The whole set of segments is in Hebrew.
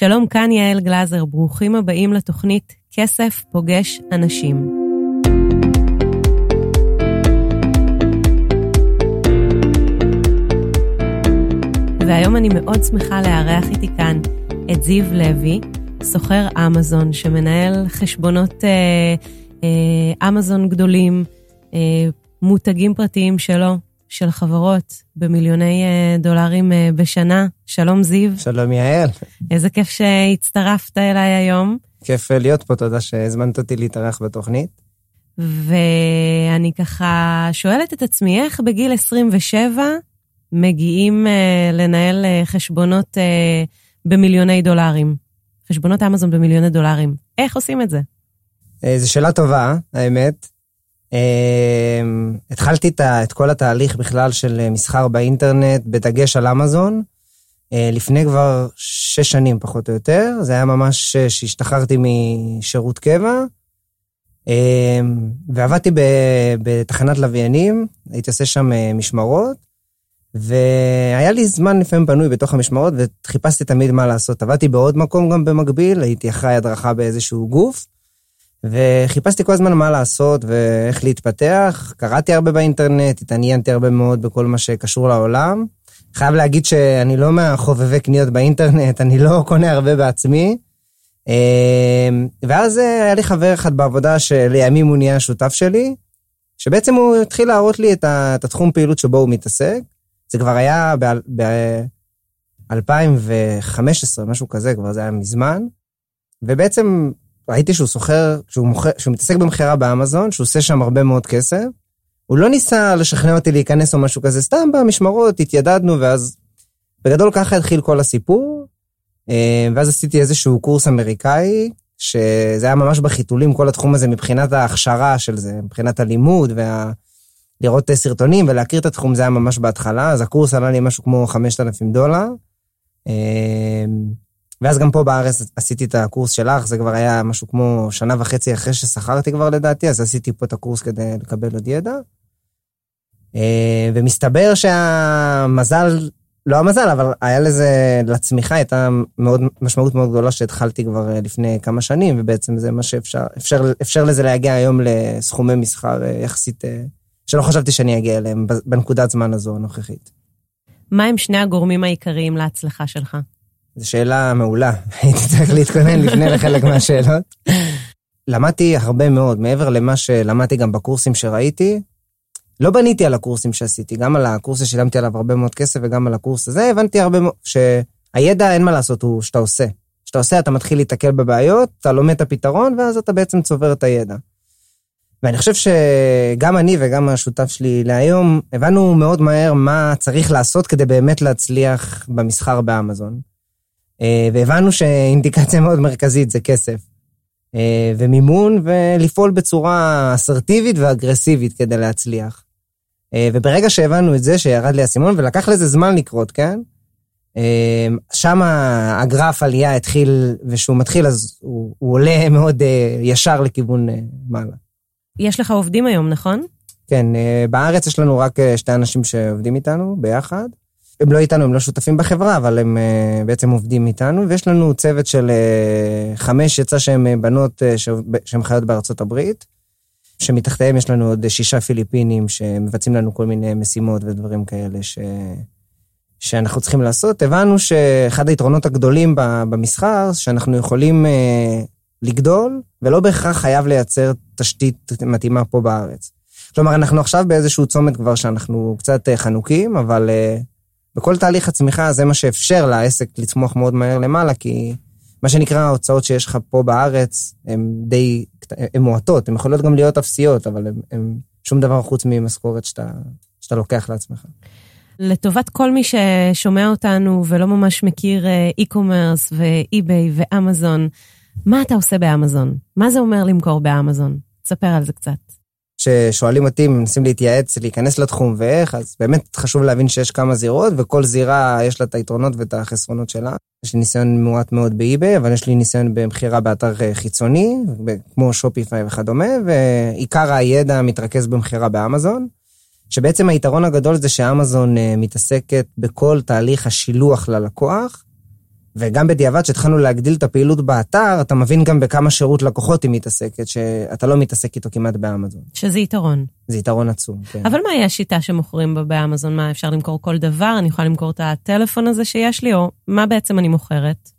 שלום, כאן יעל גלזר, ברוכים הבאים לתוכנית כסף פוגש אנשים. והיום אני מאוד שמחה לארח איתי כאן את זיו לוי, סוחר אמזון, שמנהל חשבונות אה, אה, אמזון גדולים, אה, מותגים פרטיים שלו, של חברות במיליוני אה, דולרים אה, בשנה. שלום זיו. שלום יעל. איזה כיף שהצטרפת אליי היום. כיף להיות פה, תודה שהזמנת אותי להתארח בתוכנית. ואני ככה שואלת את עצמי, איך בגיל 27 מגיעים לנהל חשבונות במיליוני דולרים? חשבונות אמזון במיליוני דולרים. איך עושים את זה? זו שאלה טובה, האמת. Uh, התחלתי את, כל התהליך בכלל של מסחר באינטרנט, בדגש על אמזון, uh, לפני כבר שש שנים פחות או יותר. זה היה ממש שהשתחררתי משירות קבע. uh, ועבדתי בתחנת לוויינים, הייתי עושה שם משמרות, והיה לי זמן לפעמים פנוי בתוך המשמרות, וחיפשתי תמיד מה לעשות. עבדתי בעוד מקום גם במקביל, הייתי אחראי הדרכה באיזשהו גוף, וחיפשתי כל הזמן מה לעשות ואיך להתפתח. קראתי הרבה באינטרנט, התעניינתי הרבה מאוד בכל מה שקשור לעולם. חייב להגיד שאני לא מהחובבי קניות באינטרנט, אני לא קונה הרבה בעצמי. אמ, ואז היה לי חבר אחד בעבודה שלימים הוא נהיה שותף שלי, שבעצם הוא התחיל להראות לי את התחום פעילות שבו הוא מתעסק. זה כבר היה ב-2015, משהו כזה, כבר זה היה מזמן. ובעצם ראיתי שהוא סוחר, שהוא, שהוא מתעסק במכירה באמזון, שהוא עושה שם הרבה מאוד כסף. הוא לא ניסה לשכנע אותי להיכנס או משהו כזה, סתם במשמרות, התיידדנו, ואז בגדול ככה התחיל כל הסיפור. אה, ואז עשיתי איזשהו קורס אמריקאי, שזה היה ממש בחיתולים, כל התחום הזה מבחינת ההכשרה של זה, מבחינת הלימוד וה... לראות סרטונים ולהכיר את התחום, זה היה ממש בהתחלה, אז הקורס עלה לי משהו כמו 5,000 דולר. ואז גם פה בארץ עשיתי את הקורס שלך, זה כבר היה משהו כמו שנה וחצי אחרי ששכרתי כבר לדעתי, אז עשיתי פה את הקורס כדי לקבל עוד ידע. אמ, ומסתבר שהמזל, לא המזל, אבל היה לזה, לצמיחה הייתה מאוד, משמעות מאוד גדולה שהתחלתי כבר אה, לפני כמה שנים, ובעצם זה מה שאפשר, אפשר, אפשר לזה להגיע היום לסכומי מסחר אה, יחסית אה, שלא חשבתי שאני אגיע אליהם בנקודת זמן הזו הנוכחית. מה הם שני הגורמים העיקריים להצלחה שלך? זו שאלה מעולה, הייתי צריך להתכונן לפני לחלק מהשאלות. למדתי הרבה מאוד, מעבר למה שלמדתי גם בקורסים שראיתי, לא בניתי על הקורסים שעשיתי, גם על הקורס ששילמתי עליו הרבה מאוד כסף וגם על הקורס הזה, הבנתי הרבה מאוד, שהידע אין מה לעשות, הוא שאתה עושה. כשאתה עושה אתה מתחיל להתקל בבעיות, אתה לומד את הפתרון, ואז אתה בעצם צובר את הידע. ואני חושב שגם אני וגם השותף שלי להיום, הבנו מאוד מהר מה צריך לעשות כדי באמת להצליח במסחר באמזון. אה, והבנו שאינדיקציה מאוד מרכזית זה כסף. אה, ומימון, ולפעול בצורה אסרטיבית ואגרסיבית כדי להצליח. אה, וברגע שהבנו את זה, שירד לי האסימון, ולקח לזה זמן לקרות, כן? שם הגרף עלייה התחיל, וכשהוא מתחיל אז הוא, הוא עולה מאוד ישר לכיוון מעלה. יש לך עובדים היום, נכון? כן, בארץ יש לנו רק שתי אנשים שעובדים איתנו ביחד. הם לא איתנו, הם לא שותפים בחברה, אבל הם אה, בעצם עובדים איתנו, ויש לנו צוות של חמש, יצא שהן בנות שהן חיות בארצות הברית, שמתחתיהם יש לנו עוד שישה פיליפינים שמבצעים לנו כל מיני משימות ודברים כאלה ש... שאנחנו צריכים לעשות. הבנו שאחד היתרונות הגדולים במסחר, שאנחנו יכולים לגדול, ולא בהכרח חייב לייצר תשתית מתאימה פה בארץ. כלומר, אנחנו עכשיו באיזשהו צומת כבר שאנחנו קצת אה, חנוקים, אבל בכל תהליך הצמיחה זה מה שאפשר לעסק לצמוח מאוד מהר למעלה, כי מה שנקרא ההוצאות שיש לך פה בארץ הן די, הן מועטות, הן יכולות גם להיות אפסיות, אבל הן שום דבר חוץ ממשכורת שאתה, שאתה לוקח לעצמך. לטובת כל מי ששומע אותנו ולא ממש מכיר אה, e-commerce ואי-ביי ואמזון, מה אתה עושה באמזון? מה זה אומר למכור באמזון? תספר על זה קצת. כששואלים אותי מנסים להתייעץ, להיכנס לתחום ואיך, אז באמת חשוב להבין שיש כמה זירות, וכל זירה יש לה את היתרונות ואת החסרונות שלה. יש לי ניסיון מועט מאוד באי-ביי, אבל יש לי ניסיון במכירה באתר חיצוני, כמו שופיפיי וכדומה, ועיקר הידע מתרכז במכירה באמזון. שבעצם היתרון הגדול זה שאמזון אה, מתעסקת בכל תהליך השילוח ללקוח, וגם בדיעבד, כשהתחלנו להגדיל את הפעילות באתר, אתה מבין גם בכמה שירות לקוחות היא מתעסקת, שאתה לא מתעסק איתו כמעט באמזון. שזה יתרון. זה יתרון עצום, כן. אבל מהי השיטה שמוכרים בה באמזון? מה, אפשר למכור כל דבר? אני יכולה למכור את הטלפון הזה שיש לי, או מה בעצם אני מוכרת?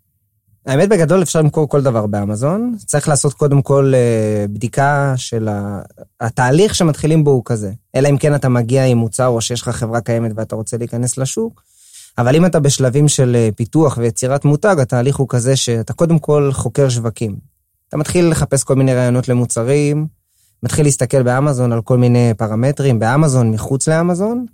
האמת בגדול אפשר למכור כל דבר באמזון. צריך לעשות קודם כל אה, בדיקה של ה... התהליך שמתחילים בו הוא כזה. אלא אם כן אתה מגיע עם מוצר או שיש לך חברה קיימת ואתה רוצה להיכנס לשוק. אבל אם אתה בשלבים של אה, פיתוח ויצירת מותג, התהליך הוא כזה שאתה קודם כל חוקר שווקים. אתה מתחיל לחפש כל מיני רעיונות למוצרים, מתחיל להסתכל באמזון על כל מיני פרמטרים, באמזון, מחוץ לאמזון.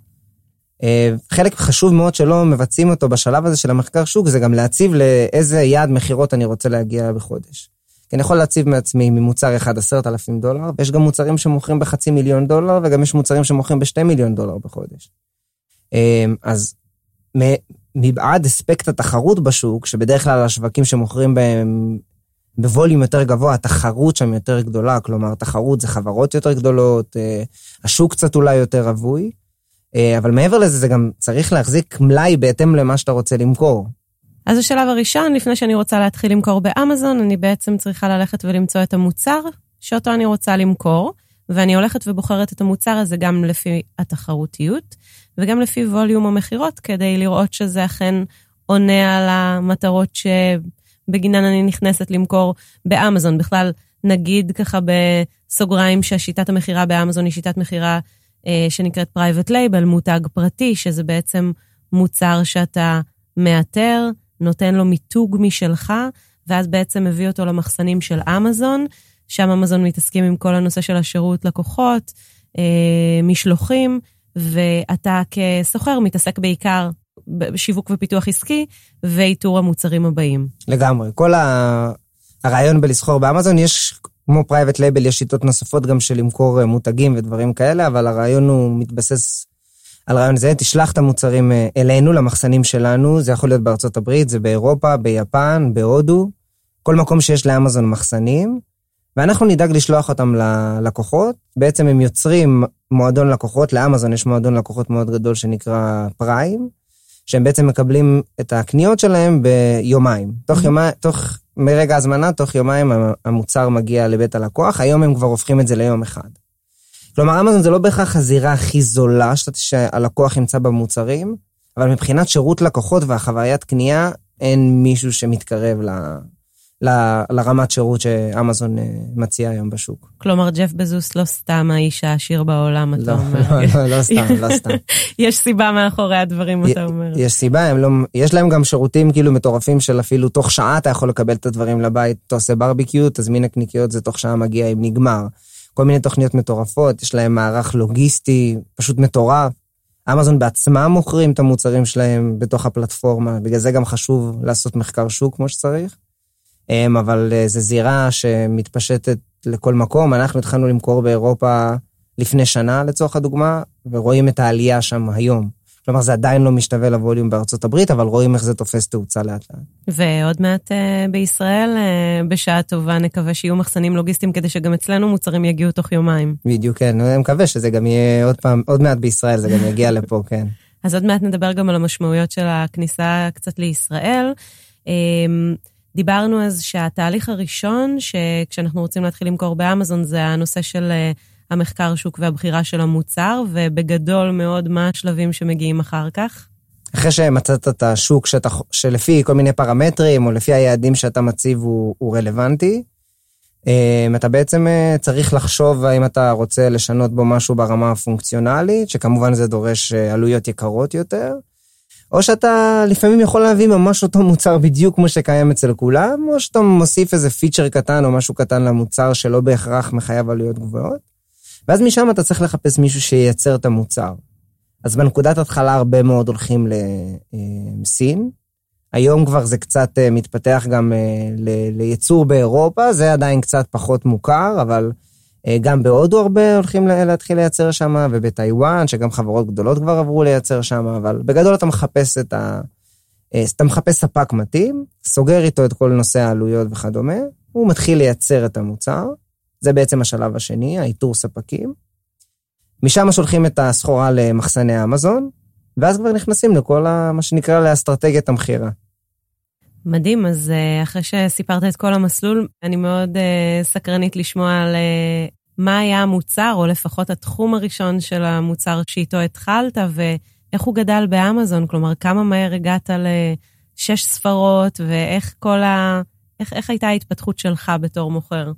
אה, חלק חשוב מאוד שלא מבצעים אותו בשלב הזה של המחקר שוק, זה גם להציב לאיזה יעד מכירות אני רוצה להגיע בחודש. כי אני יכול להציב מעצמי ממוצר אחד עשרת אלפים דולר, ויש גם מוצרים שמוכרים בחצי מיליון דולר, וגם יש מוצרים שמוכרים בשתי מיליון דולר בחודש. אה, אז מבעד אספקט התחרות בשוק, שבדרך כלל השווקים שמוכרים בהם בווליום יותר גבוה, התחרות שם יותר גדולה, כלומר, תחרות זה חברות יותר גדולות, אה, השוק קצת אולי יותר רווי, אה, אבל מעבר לזה, זה גם צריך להחזיק מלאי בהתאם למה שאתה רוצה למכור. אז השלב הראשון, לפני שאני רוצה להתחיל למכור באמזון, אני בעצם צריכה ללכת ולמצוא את המוצר שאותו אני רוצה למכור, ואני הולכת ובוחרת את המוצר הזה גם לפי התחרותיות, וגם לפי ווליום המכירות, כדי לראות שזה אכן עונה על המטרות שבגינן אני נכנסת למכור באמזון. בכלל, נגיד ככה בסוגריים שהשיטת המכירה באמזון היא שיטת מכירה אה, שנקראת private label, מותג פרטי, שזה בעצם מוצר שאתה מאתר, נותן לו מיתוג משלך, ואז בעצם מביא אותו למחסנים של אמזון. שם אמזון מתעסקים עם כל הנושא של השירות לקוחות, אה, משלוחים, ואתה כסוחר מתעסק בעיקר בשיווק ופיתוח עסקי ואיתור המוצרים הבאים. לגמרי. כל ה... הרעיון בלסחור באמזון, יש, כמו private label, יש שיטות נוספות גם של למכור אה, מותגים ודברים כאלה, אבל הרעיון הוא מתבסס על רעיון זה, תשלח את המוצרים אה, אלינו, למחסנים שלנו, זה יכול להיות בארצות הברית, זה באירופה, ביפן, בהודו, כל מקום שיש לאמזון מחסנים, ואנחנו נדאג לשלוח אותם ללקוחות. בעצם הם יוצרים מועדון לקוחות, לאמזון יש מועדון לקוחות מאוד גדול שנקרא פריים, שהם בעצם מקבלים את הקניות שלהם ביומיים. תוך יומיים, תוך, מרגע הזמנה, תוך יומיים המוצר מגיע לבית הלקוח, היום הם כבר הופכים את זה ליום אחד. כלומר, אמזון זה לא בהכרח הזירה הכי זולה שהלקוח ימצא במוצרים, אבל מבחינת שירות לקוחות והחוויית קנייה, אין מישהו שמתקרב ל, לרמת שירות שאמזון אה, מציע היום בשוק. כלומר, ג'ף בזוס לא סתם האיש העשיר בעולם, אתה לא, אומר. לא, לא, לא סתם, לא סתם. יש סיבה מאחורי הדברים, אתה אומר. יש סיבה, לא, יש להם גם שירותים כאילו מטורפים של אפילו תוך שעה אתה יכול לקבל את הדברים לבית, אתה עושה ברביקיו, תזמין נקניקיות, זה תוך שעה מגיע עם נגמר. כל מיני תוכניות מטורפות, יש להם מערך לוגיסטי פשוט מטורף. אמזון בעצמם מוכרים את המוצרים שלהם בתוך הפלטפורמה, בגלל זה גם חשוב לעשות מחקר שוק כמו שצריך. אמ, אבל אה, זו זירה שמתפשטת לכל מקום. אנחנו התחלנו למכור באירופה לפני שנה, לצורך הדוגמה, ורואים את העלייה שם היום. כלומר, זה עדיין לא משתווה לווליום בארצות הברית, אבל רואים איך זה תופס תאוצה לאט לאט. ועוד מעט uh, בישראל, uh, בשעה טובה, נקווה שיהיו מחסנים לוגיסטיים כדי שגם אצלנו מוצרים יגיעו תוך יומיים. בדיוק, כן. אני מקווה שזה גם יהיה עוד פעם, עוד מעט בישראל, זה גם יגיע לפה, כן. אז עוד מעט נדבר גם על המשמעויות של הכניסה קצת לישראל. דיברנו אז שהתהליך הראשון, שכשאנחנו רוצים להתחיל למכור באמזון, זה הנושא של אה, המחקר שוק והבחירה של המוצר, ובגדול מאוד מה השלבים שמגיעים אחר כך. אחרי שמצאת את השוק שאתה, שלפי כל מיני פרמטרים, או לפי היעדים שאתה מציב, הוא, הוא רלוונטי, אה, אתה בעצם אה, צריך לחשוב האם אתה רוצה לשנות בו משהו ברמה הפונקציונלית, שכמובן זה דורש עלויות יקרות יותר, או שאתה לפעמים יכול להביא ממש אותו מוצר בדיוק כמו שקיים אצל כולם, או שאתה מוסיף איזה פיצ'ר קטן או משהו קטן למוצר שלא בהכרח מחייב עלויות גבוהות. ואז משם אתה צריך לחפש מישהו שייצר את המוצר. אז בנקודת התחלה הרבה מאוד הולכים לסין. היום כבר זה קצת אה, מתפתח גם אה, לייצור באירופה, זה עדיין קצת פחות מוכר, אבל אה, גם בהודו הרבה הולכים להתחיל לייצר שם, ובטיוואן, שגם חברות גדולות כבר עברו לייצר שם, אבל בגדול אתה מחפש את ה... אה, אתה מחפש ספק מתאים, סוגר איתו את כל נושא העלויות וכדומה, הוא מתחיל לייצר את המוצר. זה בעצם השלב השני, האיתור ספקים. משם שולחים את הסחורה למחסני אמזון, ואז כבר נכנסים לכל ה, מה שנקרא לאסטרטגיית המכירה. מדהים, אז אה, אחרי שסיפרת את כל המסלול, אני מאוד סקרנית לשמוע על מה היה המוצר, או לפחות התחום הראשון של המוצר שאיתו התחלת, ואיך הוא גדל באמזון, כלומר, כמה מהר הגעת לשש ספרות, ואיך כל ה... איך, איך הייתה ההתפתחות שלך בתור מוכר?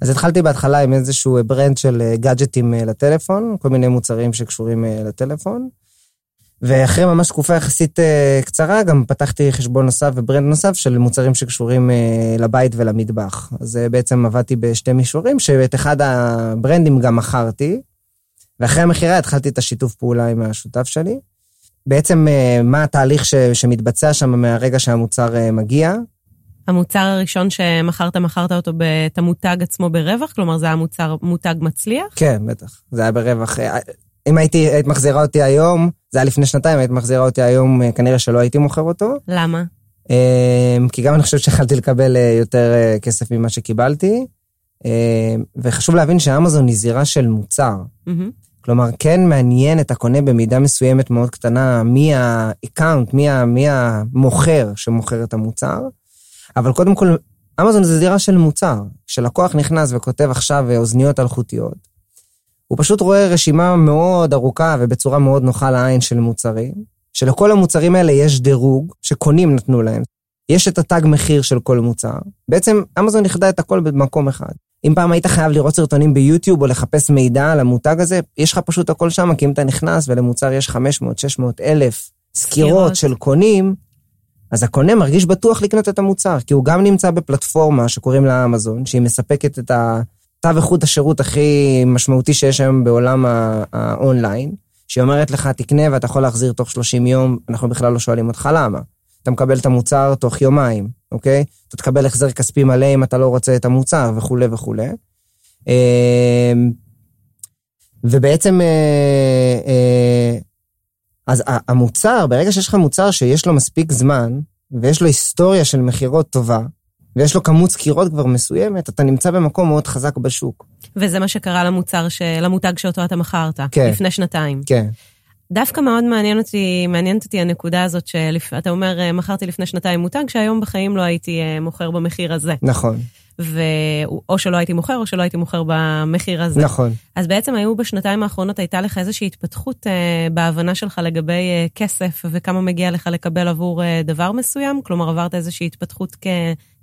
אז התחלתי בהתחלה עם איזשהו ברנד של גאדג'טים לטלפון, כל מיני מוצרים שקשורים לטלפון. ואחרי ממש תקופה יחסית אה, קצרה, גם פתחתי חשבון נוסף וברנד נוסף של מוצרים שקשורים אה, לבית ולמטבח. אז אה, בעצם עבדתי בשתי מישורים, שאת אחד הברנדים גם מכרתי, ואחרי המכירה התחלתי את השיתוף פעולה עם השותף שלי. בעצם מה התהליך ש, שמתבצע שם מהרגע שהמוצר מגיע. המוצר הראשון שמכרת, מכרת אותו את המותג עצמו ברווח? כלומר, זה היה מוצר, מותג מצליח? כן, בטח. זה היה ברווח. אם הייתי, היית מחזירה אותי היום, זה היה לפני שנתיים, היית מחזירה אותי היום, אה, כנראה שלא הייתי מוכר אותו. למה? אמ, כי גם אני חושבת שיכלתי לקבל אה, יותר אה, כסף ממה שקיבלתי. אמ, וחשוב להבין שאמזון היא זירה של מוצר. Mm-hmm. כלומר, כן מעניין את הקונה במידה מסוימת מאוד קטנה מי ה account, מי, מי המוכר שמוכר את המוצר, אבל קודם כל, אמזון זה זירה של מוצר. כשלקוח נכנס וכותב עכשיו אוזניות אלחוטיות, הוא פשוט רואה רשימה מאוד ארוכה ובצורה מאוד נוחה לעין של מוצרים, שלכל המוצרים האלה יש דירוג שקונים נתנו להם. יש את התג מחיר של כל מוצר. בעצם אמזון נכדה את הכל במקום אחד. אם פעם היית חייב לראות סרטונים ביוטיוב או לחפש מידע על המותג הזה, יש לך פשוט הכל שם, כי אם אתה נכנס ולמוצר יש 500, 600 אלף סקירות של קונים, אז הקונה מרגיש בטוח לקנות את המוצר, כי הוא גם נמצא בפלטפורמה שקוראים לה אמזון, שהיא מספקת את ה... תו איכות השירות הכי משמעותי שיש היום בעולם האונליין, שהיא אומרת לך, תקנה ואתה יכול להחזיר תוך 30 יום, אנחנו בכלל לא שואלים אותך למה. אתה מקבל את המוצר תוך יומיים, אוקיי? אתה תקבל החזר כספי מלא אם אתה לא רוצה את המוצר וכולי וכולי. אמ, ובעצם, אה, אה, אז המוצר, ברגע שיש לך מוצר שיש לו מספיק זמן, ויש לו היסטוריה של מכירות טובה, ויש לו כמות סקירות כבר מסוימת, אתה נמצא במקום מאוד חזק בשוק. וזה מה שקרה למוצר, ש... למותג שאותו אתה מכרת, כן. לפני שנתיים. כן. דווקא מאוד מעניין אותי, מעניינת אותי הנקודה הזאת שאתה אומר, אה, מכרתי לפני שנתיים מותג, שהיום בחיים לא הייתי אה, מוכר במחיר הזה. נכון. ו... או שלא הייתי מוכר, או שלא הייתי מוכר במחיר הזה. נכון. אז בעצם היו בשנתיים האחרונות, הייתה לך איזושהי התפתחות אה, בהבנה שלך לגבי אה, כסף, וכמה מגיע לך לקבל עבור אה, דבר מסוים? כלומר, עברת איזושהי התפתחות כ...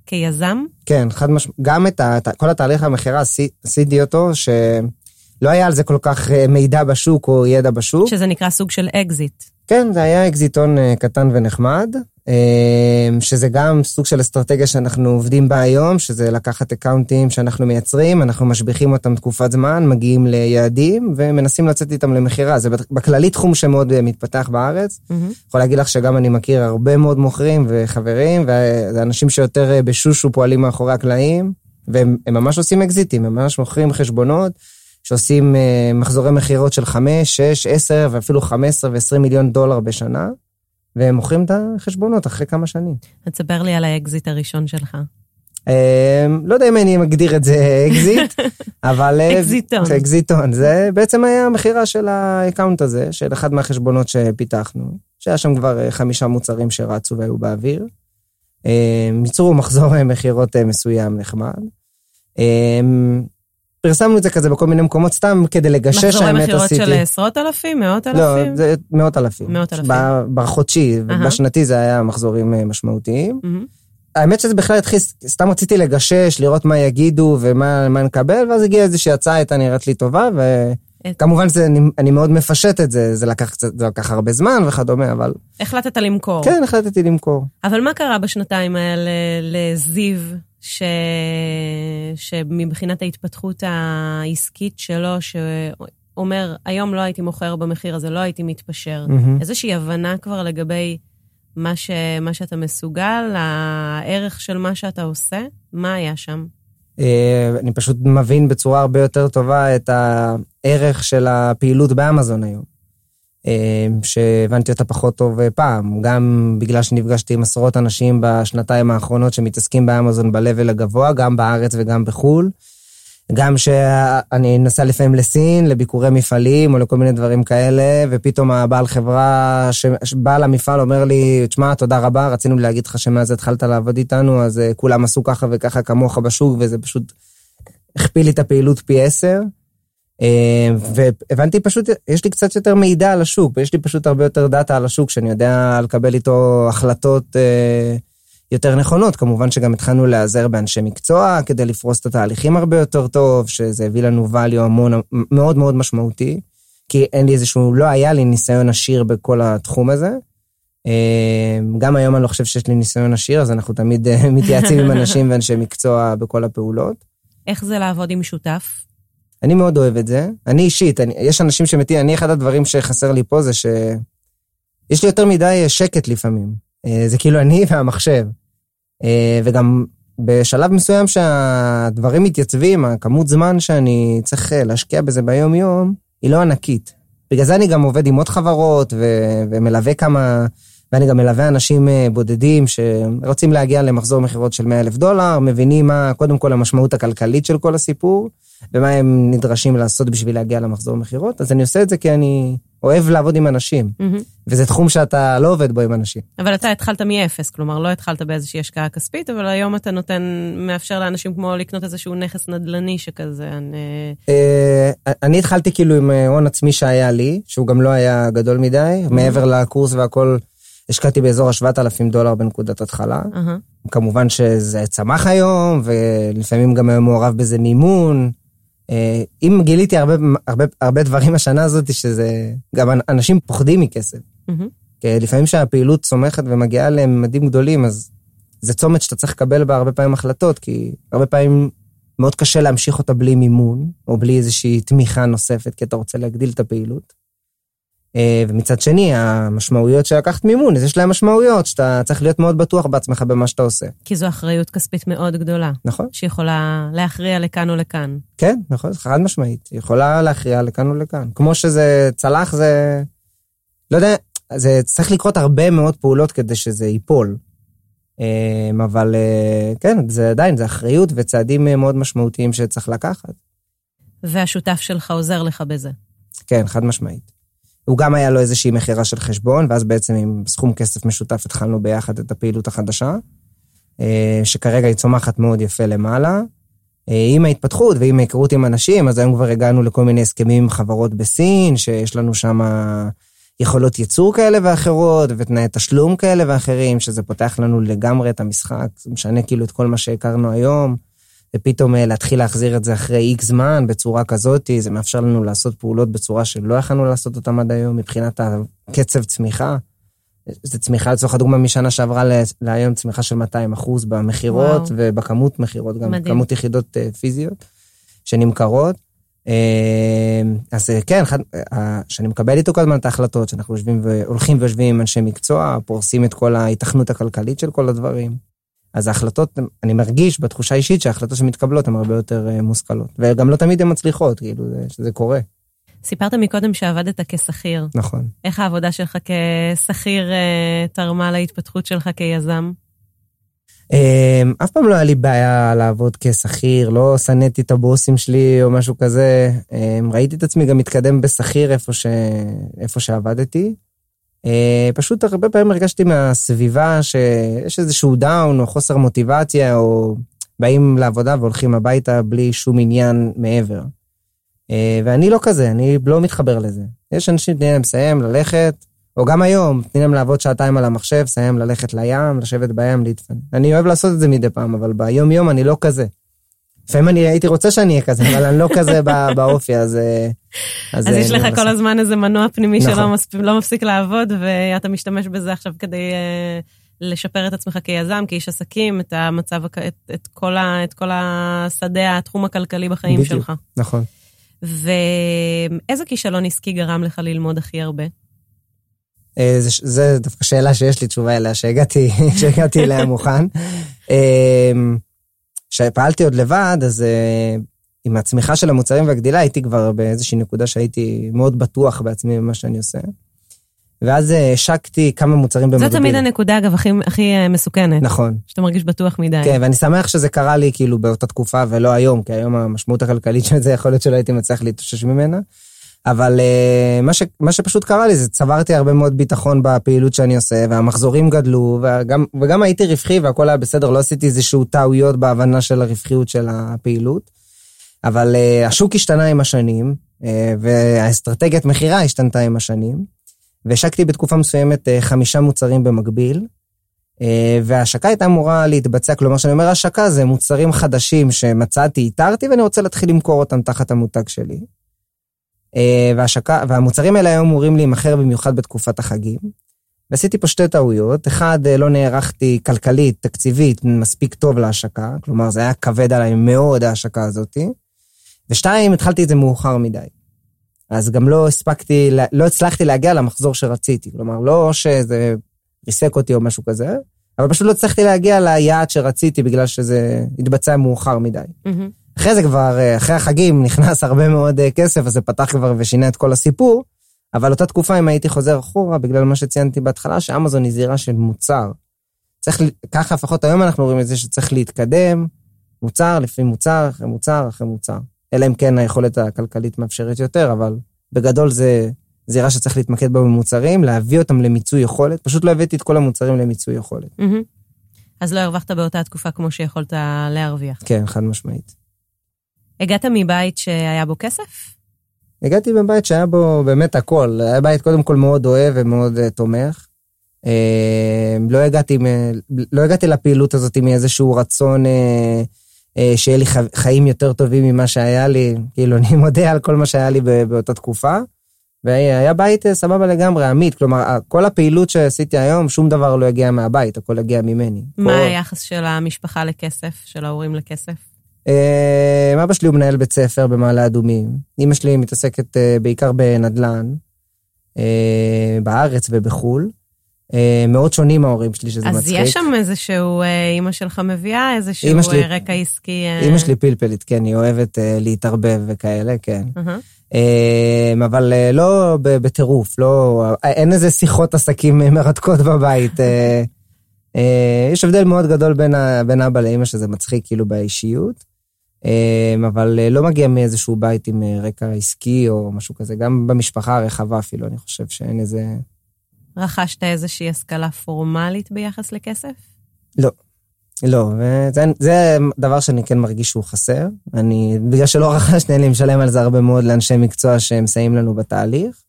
כיזם? כן, חד משמעית. גם את ה, כל התהליך המכירה עשיתי אותו, שלא היה על זה כל כך אה, מידע בשוק או ידע בשוק. שזה נקרא סוג של אקזיט. כן, זה היה אקזיטון אה, קטן ונחמד. אמ, שזה גם סוג של אסטרטגיה שאנחנו עובדים בה היום, שזה לקחת accountים שאנחנו מייצרים, אנחנו משביחים אותם תקופת זמן, מגיעים ליעדים ומנסים לצאת איתם למכירה. זה בכללי תחום שמאוד אה, מתפתח בארץ. Mm-hmm. יכול להגיד לך שגם אני מכיר הרבה מאוד מוכרים וחברים, וזה אנשים שיותר אה, בשושו פועלים מאחורי הקלעים, והם ממש עושים אקזיטים, הם ממש מוכרים חשבונות. שעושים uh, מחזורי מכירות של 5, 6, 10 ואפילו 15 ו-20 מיליון דולר בשנה. והם מוכרים את החשבונות אחרי כמה שנים. תספר לי על האקזיט הראשון שלך. אמ, לא יודע אם אני מגדיר את זה אקזיט, אבל... אה, אקזיטון. אקזיטון. זה בעצם היה המכירה של ה account הזה, של אחד מהחשבונות שפיתחנו, שהיה שם כבר אה, חמישה מוצרים שרצו והיו באוויר. אמ, ייצרו מחזור אה, מכירות מסוים נחמד. פרסמנו את זה כזה בכל מיני מקומות סתם כדי לגשש האמת עשיתי. מחזורי מכירות של עשרות אלפים? מאות אלפים? לא, זה מאות אלפים. מאות אלפים. בחודשי, uh-huh. בשנתי זה היה מחזורים אה, משמעותיים. Uh-huh. האמת שזה בכלל התחיל, סתם רציתי לגשש, לראות מה יגידו ומה נקבל, ואז הגיעה איזושהי הצעה, הייתה נראית לי טובה, וכמובן זה, אני, אני מאוד מפשט את זה, זה לקח, זה לקח הרבה זמן וכדומה, אבל... החלטת למכור. כן, החלטתי למכור. אבל מה קרה בשנתיים האלה לזיו? ש... שמבחינת ההתפתחות העסקית שלו, שאומר, היום לא הייתי מוכר במחיר הזה, לא הייתי מתפשר. Mm-hmm. איזושהי הבנה כבר לגבי מה, ש... מה שאתה מסוגל, הערך של מה שאתה עושה, מה היה שם? אה, אני פשוט מבין בצורה הרבה יותר טובה את הערך של הפעילות באמזון היום. אמ, שהבנתי אותה פחות טוב אה, פעם, גם בגלל שנפגשתי עם עשרות אנשים בשנתיים האחרונות שמתעסקים באמזון ב-level הגבוה, גם בארץ וגם בחו"ל. גם שאני נסע לפעמים לסין, לביקורי מפעלים או לכל מיני דברים כאלה, ופתאום הבעל חברה, בעל המפעל אומר לי, תשמע, תודה רבה, רצינו להגיד לך שמאז התחלת לעבוד איתנו, אז אה, כולם עשו ככה וככה כמוך בשוק, וזה פשוט הכפיל לי את הפעילות פי עשר. אה, והבנתי פשוט, יש לי קצת יותר מידע על השוק, ויש לי פשוט הרבה יותר דאטה על השוק, שאני יודע לקבל איתו החלטות אה, יותר נכונות. כמובן שגם התחלנו להיעזר באנשי מקצוע כדי לפרוס את התהליכים הרבה יותר טוב, שזה הביא לנו value המון, מאוד מאוד משמעותי, כי אין לי איזשהו, לא היה לי ניסיון עשיר בכל התחום הזה. אה, גם היום אני לא חושב שיש לי ניסיון עשיר, אז אנחנו תמיד מתייעצים עם אנשים ואנשי מקצוע בכל הפעולות. איך זה לעבוד עם שותף? אני מאוד אוהב את זה. אני אישית, אני, יש אנשים שמתים, אני אחד הדברים שחסר לי פה זה שיש לי יותר מדי שקט לפעמים. אה, זה כאילו אני והמחשב. אה, וגם בשלב מסוים שהדברים מתייצבים, הכמות זמן שאני צריך אה, להשקיע בזה ביום-יום, היא לא ענקית. בגלל זה אני גם עובד עם עוד חברות ו- ומלווה כמה, ואני גם מלווה אנשים בודדים שרוצים להגיע למחזור מכירות של 100 אלף דולר, מבינים מה, קודם כל, המשמעות הכלכלית של כל הסיפור, ומה הם נדרשים לעשות בשביל להגיע למחזור מכירות, אז אני עושה את זה כי אני אוהב לעבוד עם אנשים, mm-hmm. וזה תחום שאתה לא עובד בו עם אנשים. אבל אתה התחלת מאפס, כלומר לא התחלת באיזושהי השקעה כספית, אבל היום אתה נותן, מאפשר לאנשים כמו לקנות איזשהו נכס נדל"ני שכזה. אני, אה, אני התחלתי כאילו עם אה, הון עצמי שהיה לי, שהוא גם לא היה גדול מדי, mm-hmm. מעבר לקורס והכל. השקעתי באזור ה-7,000 דולר בנקודת התחלה. Uh-huh. כמובן שזה צמח היום, ולפעמים גם היה מעורב בזה מימון, אם גיליתי הרבה, הרבה, הרבה דברים השנה הזאת, שזה, גם אנשים פוחדים מכסף. Mm-hmm. כי לפעמים כשהפעילות צומחת ומגיעה לממדים גדולים, אז זה צומת שאתה צריך לקבל בה הרבה פעמים החלטות, כי הרבה פעמים מאוד קשה להמשיך אותה בלי מימון, או בלי איזושהי תמיכה נוספת, כי אתה רוצה להגדיל את הפעילות. אה, ומצד שני, המשמעויות של לקחת מימון, אז יש להם משמעויות שאתה צריך להיות מאוד בטוח בעצמך במה שאתה עושה. כי זו אחריות כספית מאוד גדולה. נכון. שיכולה להכריע לכאן או לכאן. כן, נכון, חד משמעית. יכולה להכריע לכאן או לכאן. כמו שזה צלח, זה... לא יודע, זה צריך לקרות הרבה מאוד פעולות כדי שזה ייפול. אה, אבל אה, כן, זה עדיין, זה אחריות וצעדים מאוד משמעותיים שצריך לקחת. והשותף שלך עוזר לך בזה. כן, חד משמעית. הוא גם היה לו איזושהי מכירה של חשבון, ואז בעצם עם סכום כסף משותף התחלנו ביחד את הפעילות החדשה, אה, שכרגע היא צומחת מאוד יפה למעלה. אה, עם ההתפתחות ועם ההיכרות עם אנשים, אז היום כבר הגענו לכל מיני הסכמים עם חברות בסין, שיש לנו שם יכולות ייצור כאלה ואחרות, ותנאי תשלום כאלה ואחרים, שזה פותח לנו לגמרי את המשחק, משנה כאילו את כל מה שהכרנו היום. ופתאום אה, להתחיל להחזיר את זה אחרי איקס זמן בצורה כזאת, זה מאפשר לנו לעשות פעולות בצורה שלא יכלנו לעשות אותן עד היום מבחינת הקצב צמיחה. זו צמיחה לצורך הדוגמה משנה שעברה להיום צמיחה של 200 אחוז במכירות ובכמות מכירות, גם מדהים. כמות יחידות אה, פיזיות שנמכרות. אה, אז כן, שאני מקבל איתו כל הזמן את ההחלטות, שאנחנו יושבים והולכים ויושבים עם אנשי מקצוע, פורסים את כל ההיתכנות הכלכלית של כל הדברים. אז ההחלטות, אני מרגיש בתחושה אישית שההחלטות שמתקבלות הן הרבה יותר אה, מושכלות. וגם לא תמיד הן מצליחות, כאילו, שזה קורה. סיפרת מקודם שעבדת כשכיר. נכון. איך העבודה שלך כשכיר אה, תרמה להתפתחות שלך כיזם? אמ, אף פעם לא היה לי בעיה לעבוד כשכיר, לא שנאתי את הבוסים שלי או משהו כזה. אמ, ראיתי את עצמי גם מתקדם בשכיר איפה, ש... איפה שעבדתי. אה, פשוט הרבה פעמים הרגשתי מהסביבה שיש איזשהו דאון או חוסר מוטיבציה, או באים לעבודה והולכים הביתה בלי שום עניין מעבר. אה, ואני לא כזה, אני לא מתחבר לזה. יש אנשים, תני להם לסיים, ללכת, או גם היום, תני להם לעבוד שעתיים על המחשב, סיים ללכת לים, לשבת בים, להתפנן. אני אוהב לעשות את זה מדי פעם, אבל ביום-יום אני לא כזה. לפעמים אני הייתי רוצה שאני אהיה כזה, אבל אני לא כזה באופי, אז... אה, אז, אז יש לך כל הזמן איזה מנוע פנימי נכון. שלא מספיק, לא מפסיק לעבוד, ואתה משתמש בזה עכשיו כדי uh, לשפר את עצמך כיזם, כאיש עסקים, את המצב, את, את, כל, ה, את כל השדה, התחום הכלכלי בחיים בדיוק, שלך. נכון. ואיזה כישלון עסקי גרם לך ללמוד הכי הרבה? אה, זה, זה דווקא שאלה שיש לי תשובה אליה, שהגעתי, שהגעתי אליה מוכן. כשפעלתי עוד לבד, אז uh, עם הצמיחה של המוצרים והגדילה, הייתי כבר באיזושהי נקודה שהייתי מאוד בטוח בעצמי במה שאני עושה. ואז אה, השקתי כמה מוצרים במקביל. זו תמיד הנקודה, אגב, הכי, הכי אה, מסוכנת. נכון. שאתה מרגיש בטוח מדי. כן, ואני שמח שזה קרה לי כאילו באותה תקופה ולא היום, כי היום המשמעות הכלכלית של זה יכול להיות שלא הייתי מצליח להתאושש ממנה. אבל uh, מה, ש, מה שפשוט קרה לי זה צברתי הרבה מאוד ביטחון בפעילות שאני עושה, והמחזורים גדלו, וגם, וגם הייתי רווחי והכל היה בסדר, לא עשיתי איזשהו טעויות בהבנה של הרווחיות של הפעילות. אבל uh, השוק השתנה עם השנים, uh, והאסטרטגיית מכירה השתנתה עם השנים, והשקתי בתקופה מסוימת uh, חמישה מוצרים במקביל, uh, וההשקה הייתה אמורה להתבצע, כלומר, כשאני אומר השקה זה מוצרים חדשים שמצאתי, איתרתי, ואני רוצה להתחיל למכור אותם תחת המותג שלי. אה, והשקה, והמוצרים האלה היו אמורים להימכר במיוחד בתקופת החגים. ועשיתי פה שתי טעויות, אחד, אה, לא נערכתי כלכלית, תקציבית, מספיק טוב להשקה, כלומר זה היה כבד עליי מאוד ההשקה הזאתי. ושתיים, התחלתי את זה מאוחר מדי. אז גם לא הספקתי, לא הצלחתי להגיע למחזור שרציתי, כלומר לא שזה ריסק אותי או משהו כזה, אבל פשוט לא הצלחתי להגיע ליעד שרציתי בגלל שזה התבצע מאוחר מדי. Mm-hmm. אחרי זה כבר, אה, אחרי החגים, נכנס הרבה מאוד אה, כסף, אז זה פתח כבר ושינה את כל הסיפור. אבל אותה תקופה, אם הייתי חוזר אחורה, בגלל מה שציינתי בהתחלה, שאמזון היא זירה של מוצר. צריך, ככה לפחות היום אנחנו רואים את זה שצריך להתקדם, מוצר לפי מוצר, אחרי מוצר, אחרי מוצר. אלא אם כן היכולת הכלכלית מאפשרת יותר, אבל בגדול זה זירה שצריך להתמקד בה במוצרים, להביא אותם למיצוי יכולת. פשוט לא הבאתי את כל המוצרים למיצוי יכולת. אז לא הרווחת באותה תקופה כמו שיכולת להרוויח. כן, חד משמעית. הגעת מבית שהיה בו כסף? הגעתי מבית שהיה בו באמת הכל. היה בית קודם כל מאוד אוהב ומאוד uh, תומך. Uh, לא, הגעתי, לא הגעתי לפעילות הזאת מאיזשהו רצון uh, שיהיה לי חיים יותר טובים ממה שהיה לי. כאילו, אני מודה על כל מה שהיה לי באותה תקופה. והיה בית סבבה לגמרי, עמית. כלומר, כל הפעילות שעשיתי היום, שום דבר לא הגיע מהבית, הכל הגיע ממני. מה כל... היחס של המשפחה לכסף, של ההורים לכסף? אה, אבא שלי הוא מנהל בית ספר במעלה אדומים. אמא שלי מתעסקת אה, בעיקר בנדל"ן, אה, בארץ ובחו"ל. מאוד שונים ההורים שלי, שזה אז מצחיק. אז יש שם איזשהו, אימא שלך מביאה איזשהו שלי, רקע עסקי. אימא שלי פלפלית, כן, היא אוהבת להתערבב וכאלה, כן. Uh-huh. אבל לא בטירוף, לא, אין איזה שיחות עסקים מרתקות בבית. יש הבדל מאוד גדול בין, בין אבא לאמא, שזה מצחיק כאילו באישיות. אמ, אבל אה, לא מגיע מאיזשהו בית עם אה, רקע עסקי או משהו כזה, גם במשפחה הרחבה אפילו, אני חושב שאין איזה... רכשת איזושהי השכלה פורמלית ביחס לכסף? לא. לא, וזה זה דבר שאני כן מרגיש שהוא חסר. אני, בגלל שלא רכשתי, לי משלם על זה הרבה מאוד לאנשי מקצוע שמסייעים לנו בתהליך.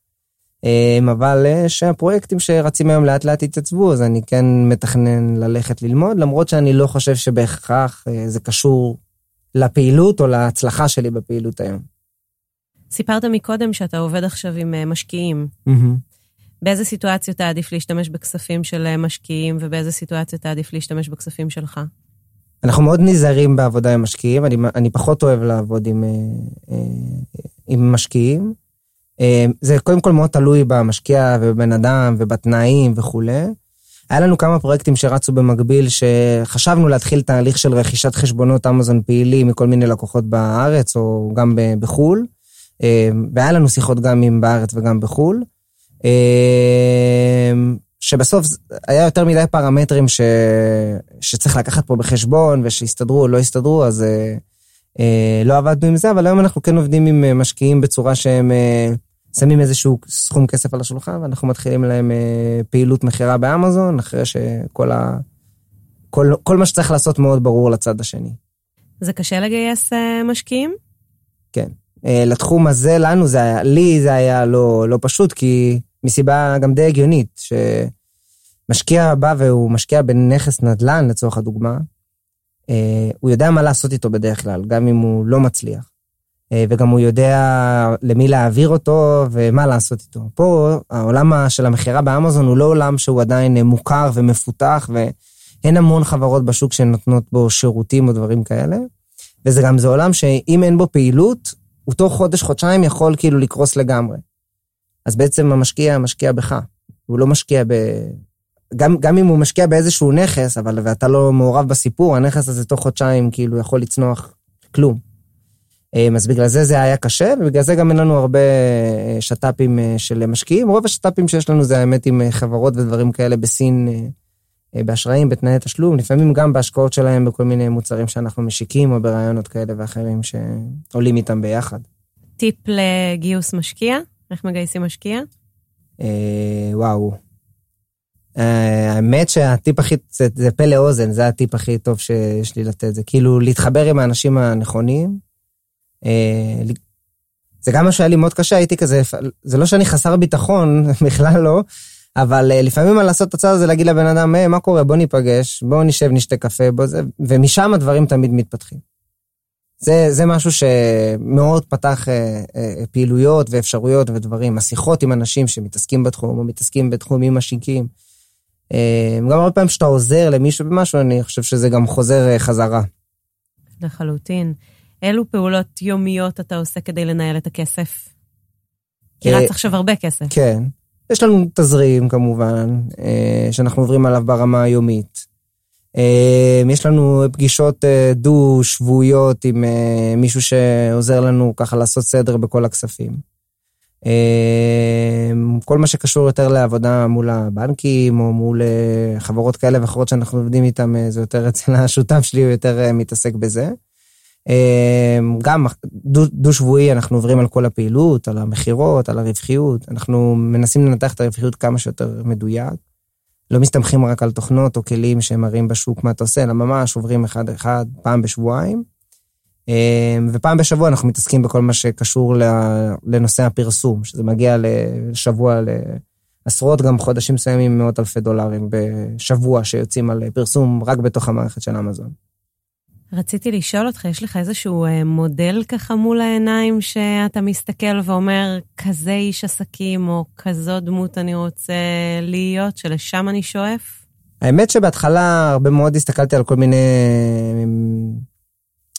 אמ, אבל אה, שהפרויקטים שרצים היום לאט לאט יתעצבו, אז אני כן מתכנן ללכת ללמוד, למרות שאני לא חושב שבהכרח זה קשור לפעילות או להצלחה שלי בפעילות היום. סיפרת מקודם שאתה עובד עכשיו עם אה, משקיעים. Mm-hmm. באיזה סיטואציות אתה עדיף להשתמש בכספים של אה, משקיעים, ובאיזה סיטואציות אתה עדיף להשתמש בכספים שלך? אנחנו מאוד נזהרים בעבודה עם משקיעים, אני, אני פחות אוהב לעבוד עם, אה, עם משקיעים. זה קודם כל מאוד תלוי במשקיע ובבן אדם ובתנאים וכולי. היה לנו כמה פרויקטים שרצו במקביל, שחשבנו להתחיל תהליך של רכישת חשבונות אמזון פעילים מכל מיני לקוחות בארץ או גם בחו"ל, אה, והיה לנו שיחות גם עם בארץ וגם בחו"ל, אה, שבסוף היה יותר מדי פרמטרים ש... שצריך לקחת פה בחשבון, ושיסתדרו או לא יסתדרו, אז אה, לא עבדנו עם זה, אבל היום אנחנו כן עובדים עם משקיעים בצורה שהם... שמים איזשהו סכום כסף על השולחן, ואנחנו מתחילים להם אה, פעילות מכירה באמזון, אחרי שכל ה... כל, כל מה שצריך לעשות מאוד ברור לצד השני. זה קשה לגייס אה, משקיעים? כן. אה, לתחום הזה, לנו זה היה, לי זה היה לא, לא פשוט, כי מסיבה גם די הגיונית, שמשקיע בא והוא משקיע בנכס נדל"ן, לצורך הדוגמה, הוא יודע מה לעשות איתו בדרך כלל, גם אם הוא לא מצליח. אה, וגם הוא יודע למי להעביר אותו ומה לעשות איתו. פה העולם של המכירה באמזון הוא לא עולם שהוא עדיין מוכר ומפותח, ואין המון חברות בשוק שנותנות בו שירותים או דברים כאלה. וזה גם זה עולם שאם אין בו פעילות, הוא תוך חודש-חודשיים יכול כאילו לקרוס לגמרי. אז בעצם המשקיע משקיע בך, הוא לא משקיע ב... גם, גם אם הוא משקיע באיזשהו נכס, אבל ואתה לא מעורב בסיפור, הנכס הזה תוך חודשיים כאילו יכול לצנוח כלום. אז בגלל זה זה היה קשה, ובגלל זה גם אין לנו הרבה שת"פים של משקיעים. רוב השת"פים שיש לנו זה האמת עם חברות ודברים כאלה בסין, באשראים, בתנאי תשלום, לפעמים גם בהשקעות שלהם בכל מיני מוצרים שאנחנו משיקים, או ברעיונות כאלה ואחרים שעולים איתם ביחד. טיפ לגיוס משקיע? איך מגייסים משקיע? אה, וואו. אה, האמת שהטיפ הכי, זה, זה פה לאוזן, זה הטיפ הכי טוב שיש לי לתת. זה כאילו להתחבר עם האנשים הנכונים. אה, זה גם מה שהיה לי מאוד קשה, הייתי כזה, זה לא שאני חסר ביטחון, בכלל לא, אבל לפעמים מה לעשות את הצד הזה, להגיד לבן אדם, hey, מה קורה, בוא ניפגש, בוא נשב, נשתה קפה, בוא זה, ומשם הדברים תמיד מתפתחים. זה, זה משהו שמאוד פתח אה, אה, פעילויות ואפשרויות ודברים, השיחות עם אנשים שמתעסקים בתחום או מתעסקים בתחומים משיקים. אה, גם הרבה פעמים כשאתה עוזר למישהו במשהו, אני חושב שזה גם חוזר אה, חזרה. לחלוטין. אילו פעולות יומיות אתה עושה כדי לנהל את הכסף? כי רץ עכשיו הרבה כסף. כן. יש לנו תזרים כמובן, אה, שאנחנו עוברים עליו ברמה היומית. אמ, יש לנו פגישות אה, דו-שבועיות עם אה, מישהו שעוזר לנו ככה לעשות סדר בכל הכספים. כל מה שקשור יותר לעבודה מול הבנקים או מול אה, חברות כאלה ואחרות שאנחנו עובדים איתם, זה יותר אצל השותף שלי, הוא יותר מתעסק בזה. אמ, גם דו-שבועי אנחנו עוברים על כל הפעילות, על המכירות, על הרווחיות, אנחנו מנסים לנתח את הרווחיות כמה שיותר מדויק. לא מסתמכים רק על תוכנות או כלים שמראים בשוק מה אתה עושה, אלא ממש עוברים אחד-אחד פעם בשבועיים. אמ, ופעם בשבוע אנחנו מתעסקים בכל מה שקשור לנושא הפרסום, שזה מגיע לשבוע, לעשרות גם חודשים מסוימים מאות אלפי דולרים בשבוע שיוצאים על פרסום רק בתוך המערכת של אמזון. רציתי לשאול אותך, יש לך איזשהו אה, מודל ככה מול העיניים שאתה מסתכל ואומר, כזה איש עסקים או כזו דמות אני רוצה להיות, שלשם אני שואף? האמת שבהתחלה הרבה מאוד הסתכלתי על כל מיני אמ,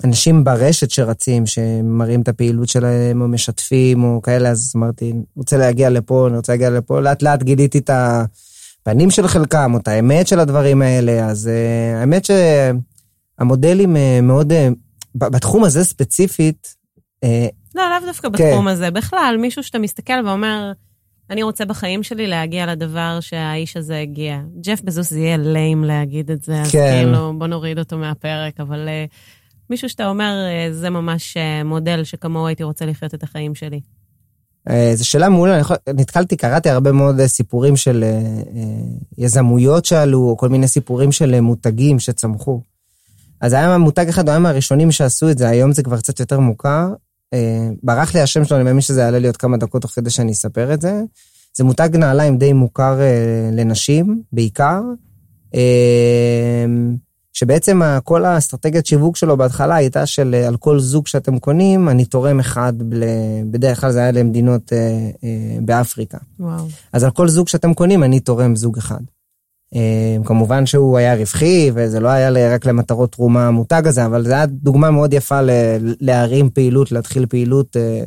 אנשים ברשת שרצים, שמראים את הפעילות שלהם או משתפים או כאלה, אז אמרתי, רוצה להגיע לפה, אני רוצה להגיע לפה, לאט לאט גיליתי את הפנים של חלקם או את האמת של הדברים האלה, אז uh, האמת ש... המודלים אה, מאוד, אה, בתחום הזה ספציפית... אה, לא, לאו דווקא כן. בתחום הזה. בכלל, מישהו שאתה מסתכל ואומר, אני רוצה בחיים שלי להגיע לדבר שהאיש הזה הגיע. ג'ף בזוס זה יהיה ליים להגיד את זה, אז כן. כאילו, בוא נוריד אותו מהפרק, אבל מישהו שאתה אומר, זה ממש מודל שכמוהו הייתי רוצה לחיות את החיים שלי. זו שאלה מעולה, אני יכול, נתקלתי, קראתי הרבה מאוד סיפורים של יזמויות שעלו, או כל מיני סיפורים של מותגים שצמחו. אז היה מותג אחד, הוא היה מהראשונים שעשו את זה, היום זה כבר קצת יותר מוכר. אה, ברח לי השם שלו, אני מאמין שזה יעלה לי עוד כמה דקות תוך כדי שאני אספר את זה. זה מותג נעליים די מוכר אה, לנשים, בעיקר. אה, שבעצם כל האסטרטגיית שיווק שלו בהתחלה הייתה של על כל זוג שאתם קונים, אני תורם אחד, בדרך כלל זה היה למדינות באפריקה. וואו. אז על כל זוג שאתם קונים, אני תורם זוג אחד. אה, כמובן שהוא היה רווחי, וזה לא היה רק למטרות תרומה המותג הזה, אבל זו הייתה דוגמה מאוד יפה להרים פעילות, להתחיל פעילות אה,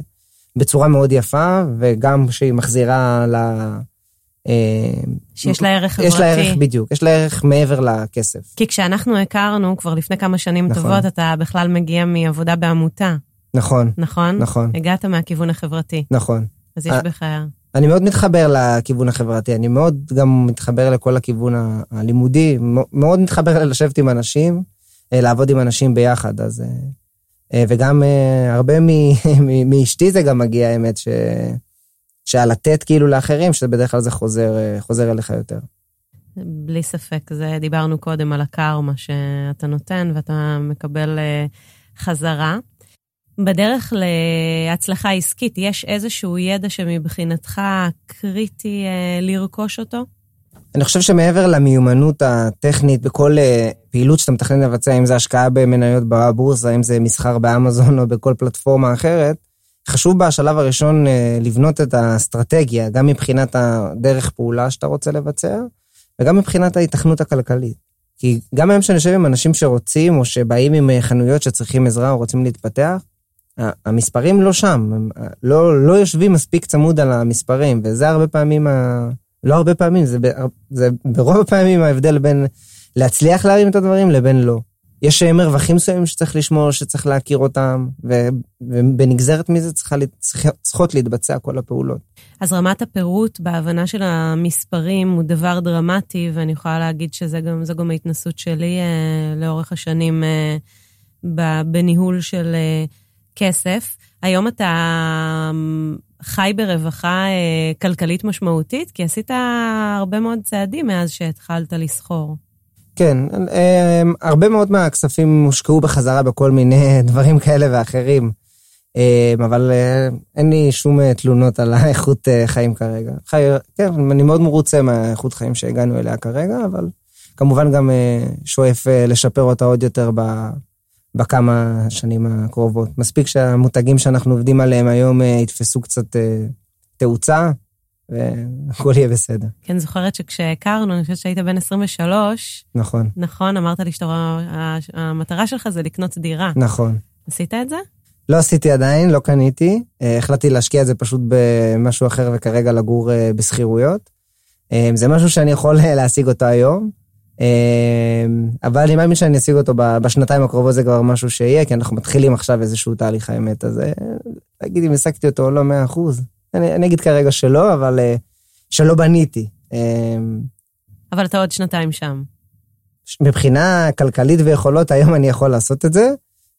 בצורה מאוד יפה, וגם שהיא מחזירה ל... אה, שיש לה ערך חברתי. יש לה ערך, בדיוק, יש לה ערך מעבר לכסף. כי כשאנחנו הכרנו, כבר לפני כמה שנים נכון. טובות, אתה בכלל מגיע מעבודה בעמותה. נכון. נכון? נכון. הגעת מהכיוון החברתי. נכון. אז יש בך... אני מאוד מתחבר לכיוון החברתי, אני מאוד גם מתחבר לכל הכיוון הלימודי, מאוד מתחבר לשבת עם אנשים, אה, לעבוד עם אנשים ביחד, אז... אה, אה, וגם הרבה מאשתי זה גם מגיע, האמת, ש... שהלתת כאילו לאחרים, שבדרך כלל זה חוזר, חוזר אליך יותר. בלי ספק, זה דיברנו קודם על הקרמה שאתה נותן ואתה מקבל חזרה. בדרך להצלחה עסקית, יש איזשהו ידע שמבחינתך קריטי אה, לרכוש אותו? אני חושב שמעבר למיומנות הטכנית בכל אה, פעילות שאתה מתכנן לבצע, אם זה השקעה במניות בבורסה, אם זה מסחר באמזון או בכל פלטפורמה אחרת, חשוב בשלב הראשון אה, לבנות את האסטרטגיה, גם מבחינת הדרך פעולה שאתה רוצה לבצע, וגם מבחינת ההיתכנות הכלכלית. כי גם היום שאני יושב עם אנשים שרוצים, או שבאים עם חנויות שצריכים עזרה או רוצים להתפתח, המספרים לא שם, הם לא, לא יושבים מספיק צמוד על המספרים, וזה הרבה פעמים, ה... לא הרבה פעמים, זה, ב... זה ברוב הפעמים ההבדל בין להצליח להרים את הדברים לבין לא. יש מרווחים מסוימים שצריך לשמור, שצריך להכיר אותם, ו, ובנגזרת מזה צריכה, צריכ, צריכות להתבצע כל הפעולות. אז רמת הפירוט בהבנה של המספרים הוא דבר דרמטי, ואני יכולה להגיד שזו גם, גם ההתנסות שלי אה, לאורך השנים אה, בניהול של אה, כסף. היום אתה אמ, חי ברווחה אה, כלכלית משמעותית, כי עשית הרבה מאוד צעדים מאז שהתחלת לסחור. כן, אה, הרבה מאוד מהכספים הושקעו בחזרה בכל מיני דברים כאלה ואחרים, אה, אבל אין לי שום תלונות על האיכות חיים כרגע. חי, כן, אני מאוד מרוצה מהאיכות חיים שהגענו אליה כרגע, אבל כמובן גם שואף לשפר אותה עוד יותר בכמה שנים הקרובות. מספיק שהמותגים שאנחנו עובדים עליהם היום יתפסו קצת תאוצה, והכל יהיה בסדר. כן, זוכרת שכשהכרנו, אני חושבת שהיית בן 23. נכון. נכון, אמרת לי שהמטרה שלך זה לקנות דירה. נכון. עשית את זה? לא עשיתי עדיין, לא קניתי. אה, החלטתי להשקיע את זה פשוט במשהו אחר וכרגע לגור אה, בשכירויות. אה, זה משהו שאני יכול להשיג אותו היום, אבל אני מאמין שאני אשיג אותו בשנתיים הקרובות, זה כבר משהו שיהיה, כי אנחנו מתחילים עכשיו איזשהו תהליך האמת, אז להגיד אם השגתי אותו או לא 100%. אני, אני אגיד כרגע שלא, אבל uh, שלא בניתי. Uh, אבל אתה עוד שנתיים שם. מבחינה כלכלית ויכולות, היום אני יכול לעשות את זה,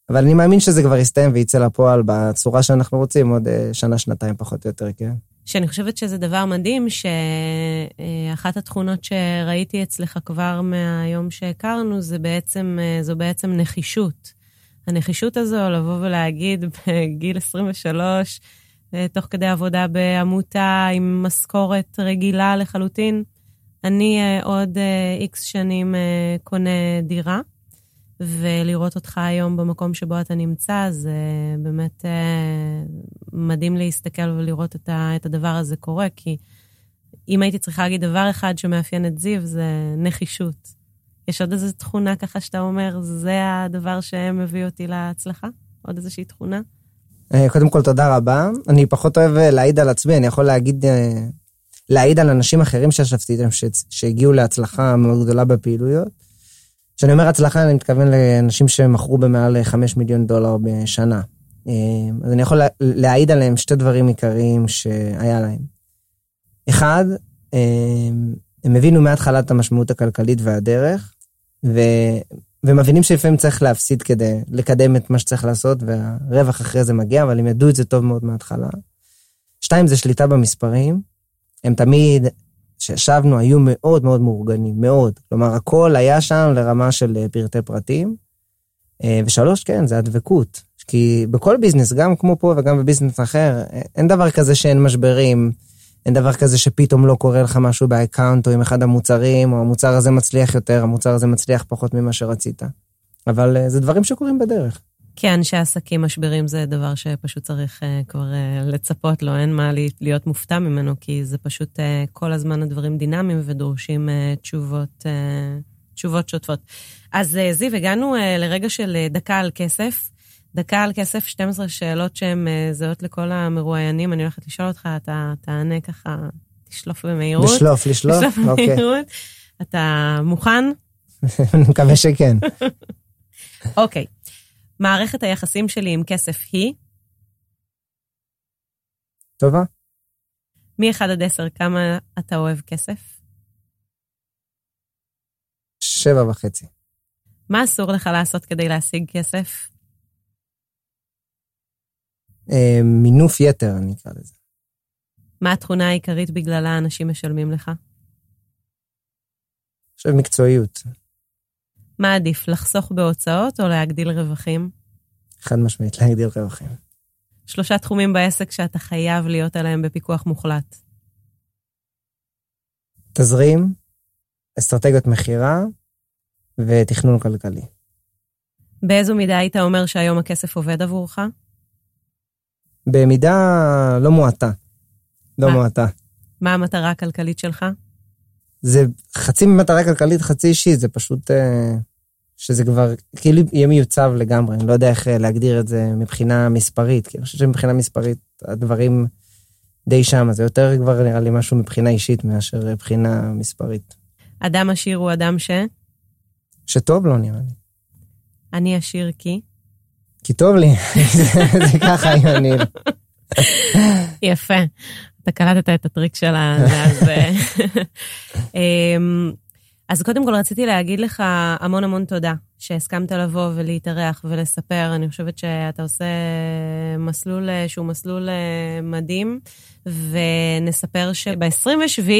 אבל אני מאמין שזה כבר יסתיים ויצא לפועל בצורה שאנחנו רוצים, עוד uh, שנה, שנתיים פחות או יותר, כן. שאני חושבת שזה דבר מדהים, שאחת התכונות שראיתי אצלך כבר מהיום שהכרנו, זה בעצם, זו בעצם נחישות. הנחישות הזו, לבוא ולהגיד בגיל 23, אה, תוך כדי עבודה בעמותה עם משכורת רגילה לחלוטין. אני אה, עוד איקס אה, שנים קונה דירה, ולראות אותך היום במקום שבו אתה נמצא, זה באמת מדהים להסתכל ולראות את הדבר הזה קורה, כי אם הייתי צריכה להגיד דבר אחד שמאפיין את זיו, זה נחישות. יש עוד איזו תכונה ככה שאתה אומר, זה הדבר שמביא אותי להצלחה? עוד איזושהי תכונה? אה, קודם כל, תודה רבה. אני פחות אוהב אה, להעיד על עצמי, אני יכול להגיד, אה, להעיד על אנשים אחרים שישבתי איתם, שהגיעו להצלחה מאוד גדולה בפעילויות. כשאני אומר הצלחה, אני מתכוון לאנשים שמכרו במעל 5 מיליון דולר בשנה. אז אני יכול להעיד עליהם שתי דברים עיקריים שהיה להם. אחד, הם הבינו מההתחלה את המשמעות הכלכלית והדרך, ומבינים שלפעמים צריך להפסיד כדי לקדם את מה שצריך לעשות, והרווח אחרי זה מגיע, אבל הם ידעו את זה טוב מאוד מההתחלה. שתיים, זה שליטה במספרים. הם תמיד, כשישבנו, היו מאוד מאוד מאורגנים, מאוד. כלומר, הכל היה שם לרמה של אה, פרטי פרטים. אה, ושלוש, כן, זה הדבקות. כי בכל ביזנס, גם כמו פה וגם ב business אחר, אין דבר כזה שאין משברים. אין דבר כזה שפתאום לא קורה לך משהו ב account או עם אחד המוצרים, או המוצר הזה מצליח יותר, המוצר הזה מצליח פחות ממה שרצית. אבל זה דברים שקורים בדרך. כאנשי עסקים משברים זה דבר שפשוט צריך uh, כבר uh, לצפות לו, אין מה להיות מופתע ממנו, כי זה פשוט uh, כל הזמן הדברים דינמיים ודורשים uh, תשובות, uh, תשובות שוטפות. אז uh, זיו, הגענו uh, לרגע של uh, דקה על כסף. דקה על כסף, 12 שאלות שהן אה, זהות לכל המרואיינים. אני הולכת לשאול אותך, אתה תענה ככה, תשלוף במהירות. לשלוף, לשלוף? אוקיי. אתה מוכן? אני מקווה שכן. אוקיי. מערכת היחסים שלי עם כסף היא? טובה. מ-1 עד 10, כמה אתה אוהב כסף? שבע וחצי. מה אסור לך לעשות כדי להשיג כסף? אה, מינוף יתר, אני אקרא לזה. מה התכונה העיקרית בגללה אנשים משלמים לך? אני חושב מקצועיות. מה עדיף, לחסוך בהוצאות או להגדיל רווחים? חד משמעית, להגדיל רווחים. שלושה תחומים בעסק שאתה חייב להיות עליהם בפיקוח מוחלט. תזרים, אסטרטגיות מכירה ותכנון כלכלי. באיזו מידה היית אומר שהיום הכסף עובד עבורך? במידה לא מועטה. לא מה? מועטה. מה המטרה הכלכלית שלך? זה חצי ממטרה כלכלית, חצי אישית, זה פשוט אה, שזה כבר כאילו יהיה מיוצב לגמרי, אני לא יודע איך אה, להגדיר את זה מבחינה מספרית, כי אני חושב שמבחינה מספרית הדברים די שם, זה יותר כבר נראה לי משהו מבחינה אישית מאשר מבחינה מספרית. אדם עשיר הוא אדם ש? שטוב לו נראה לי. אני אשיר כי. כי טוב לי, זה ככה עם הניל. יפה. אתה קלטת את הטריק שלה, אז... אז קודם כל רציתי להגיד לך המון המון תודה שהסכמת לבוא ולהתארח ולספר. אני חושבת שאתה עושה מסלול שהוא מסלול מדהים, ונספר שב-27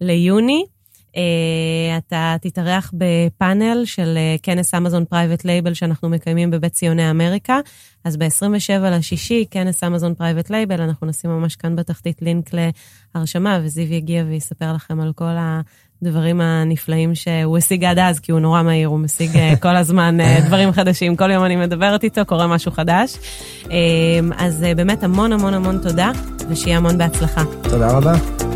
ליוני, Uh, אתה תתארח בפאנל של uh, כנס אמזון private label שאנחנו מקיימים בבית ציוני אמריקה. אז ב-27 לשישי, כנס אמזון private label, אנחנו נשים ממש כאן בתחתית לינק להרשמה, וזיו יגיע ויספר לכם על כל הדברים הנפלאים שהוא השיג עד אז, כי הוא נורא מהיר, הוא משיג uh, כל הזמן uh, דברים חדשים. כל יום אני מדברת איתו, קורה משהו חדש. אז באמת המון המון המון תודה, ושיהיה המון בהצלחה. תודה רבה.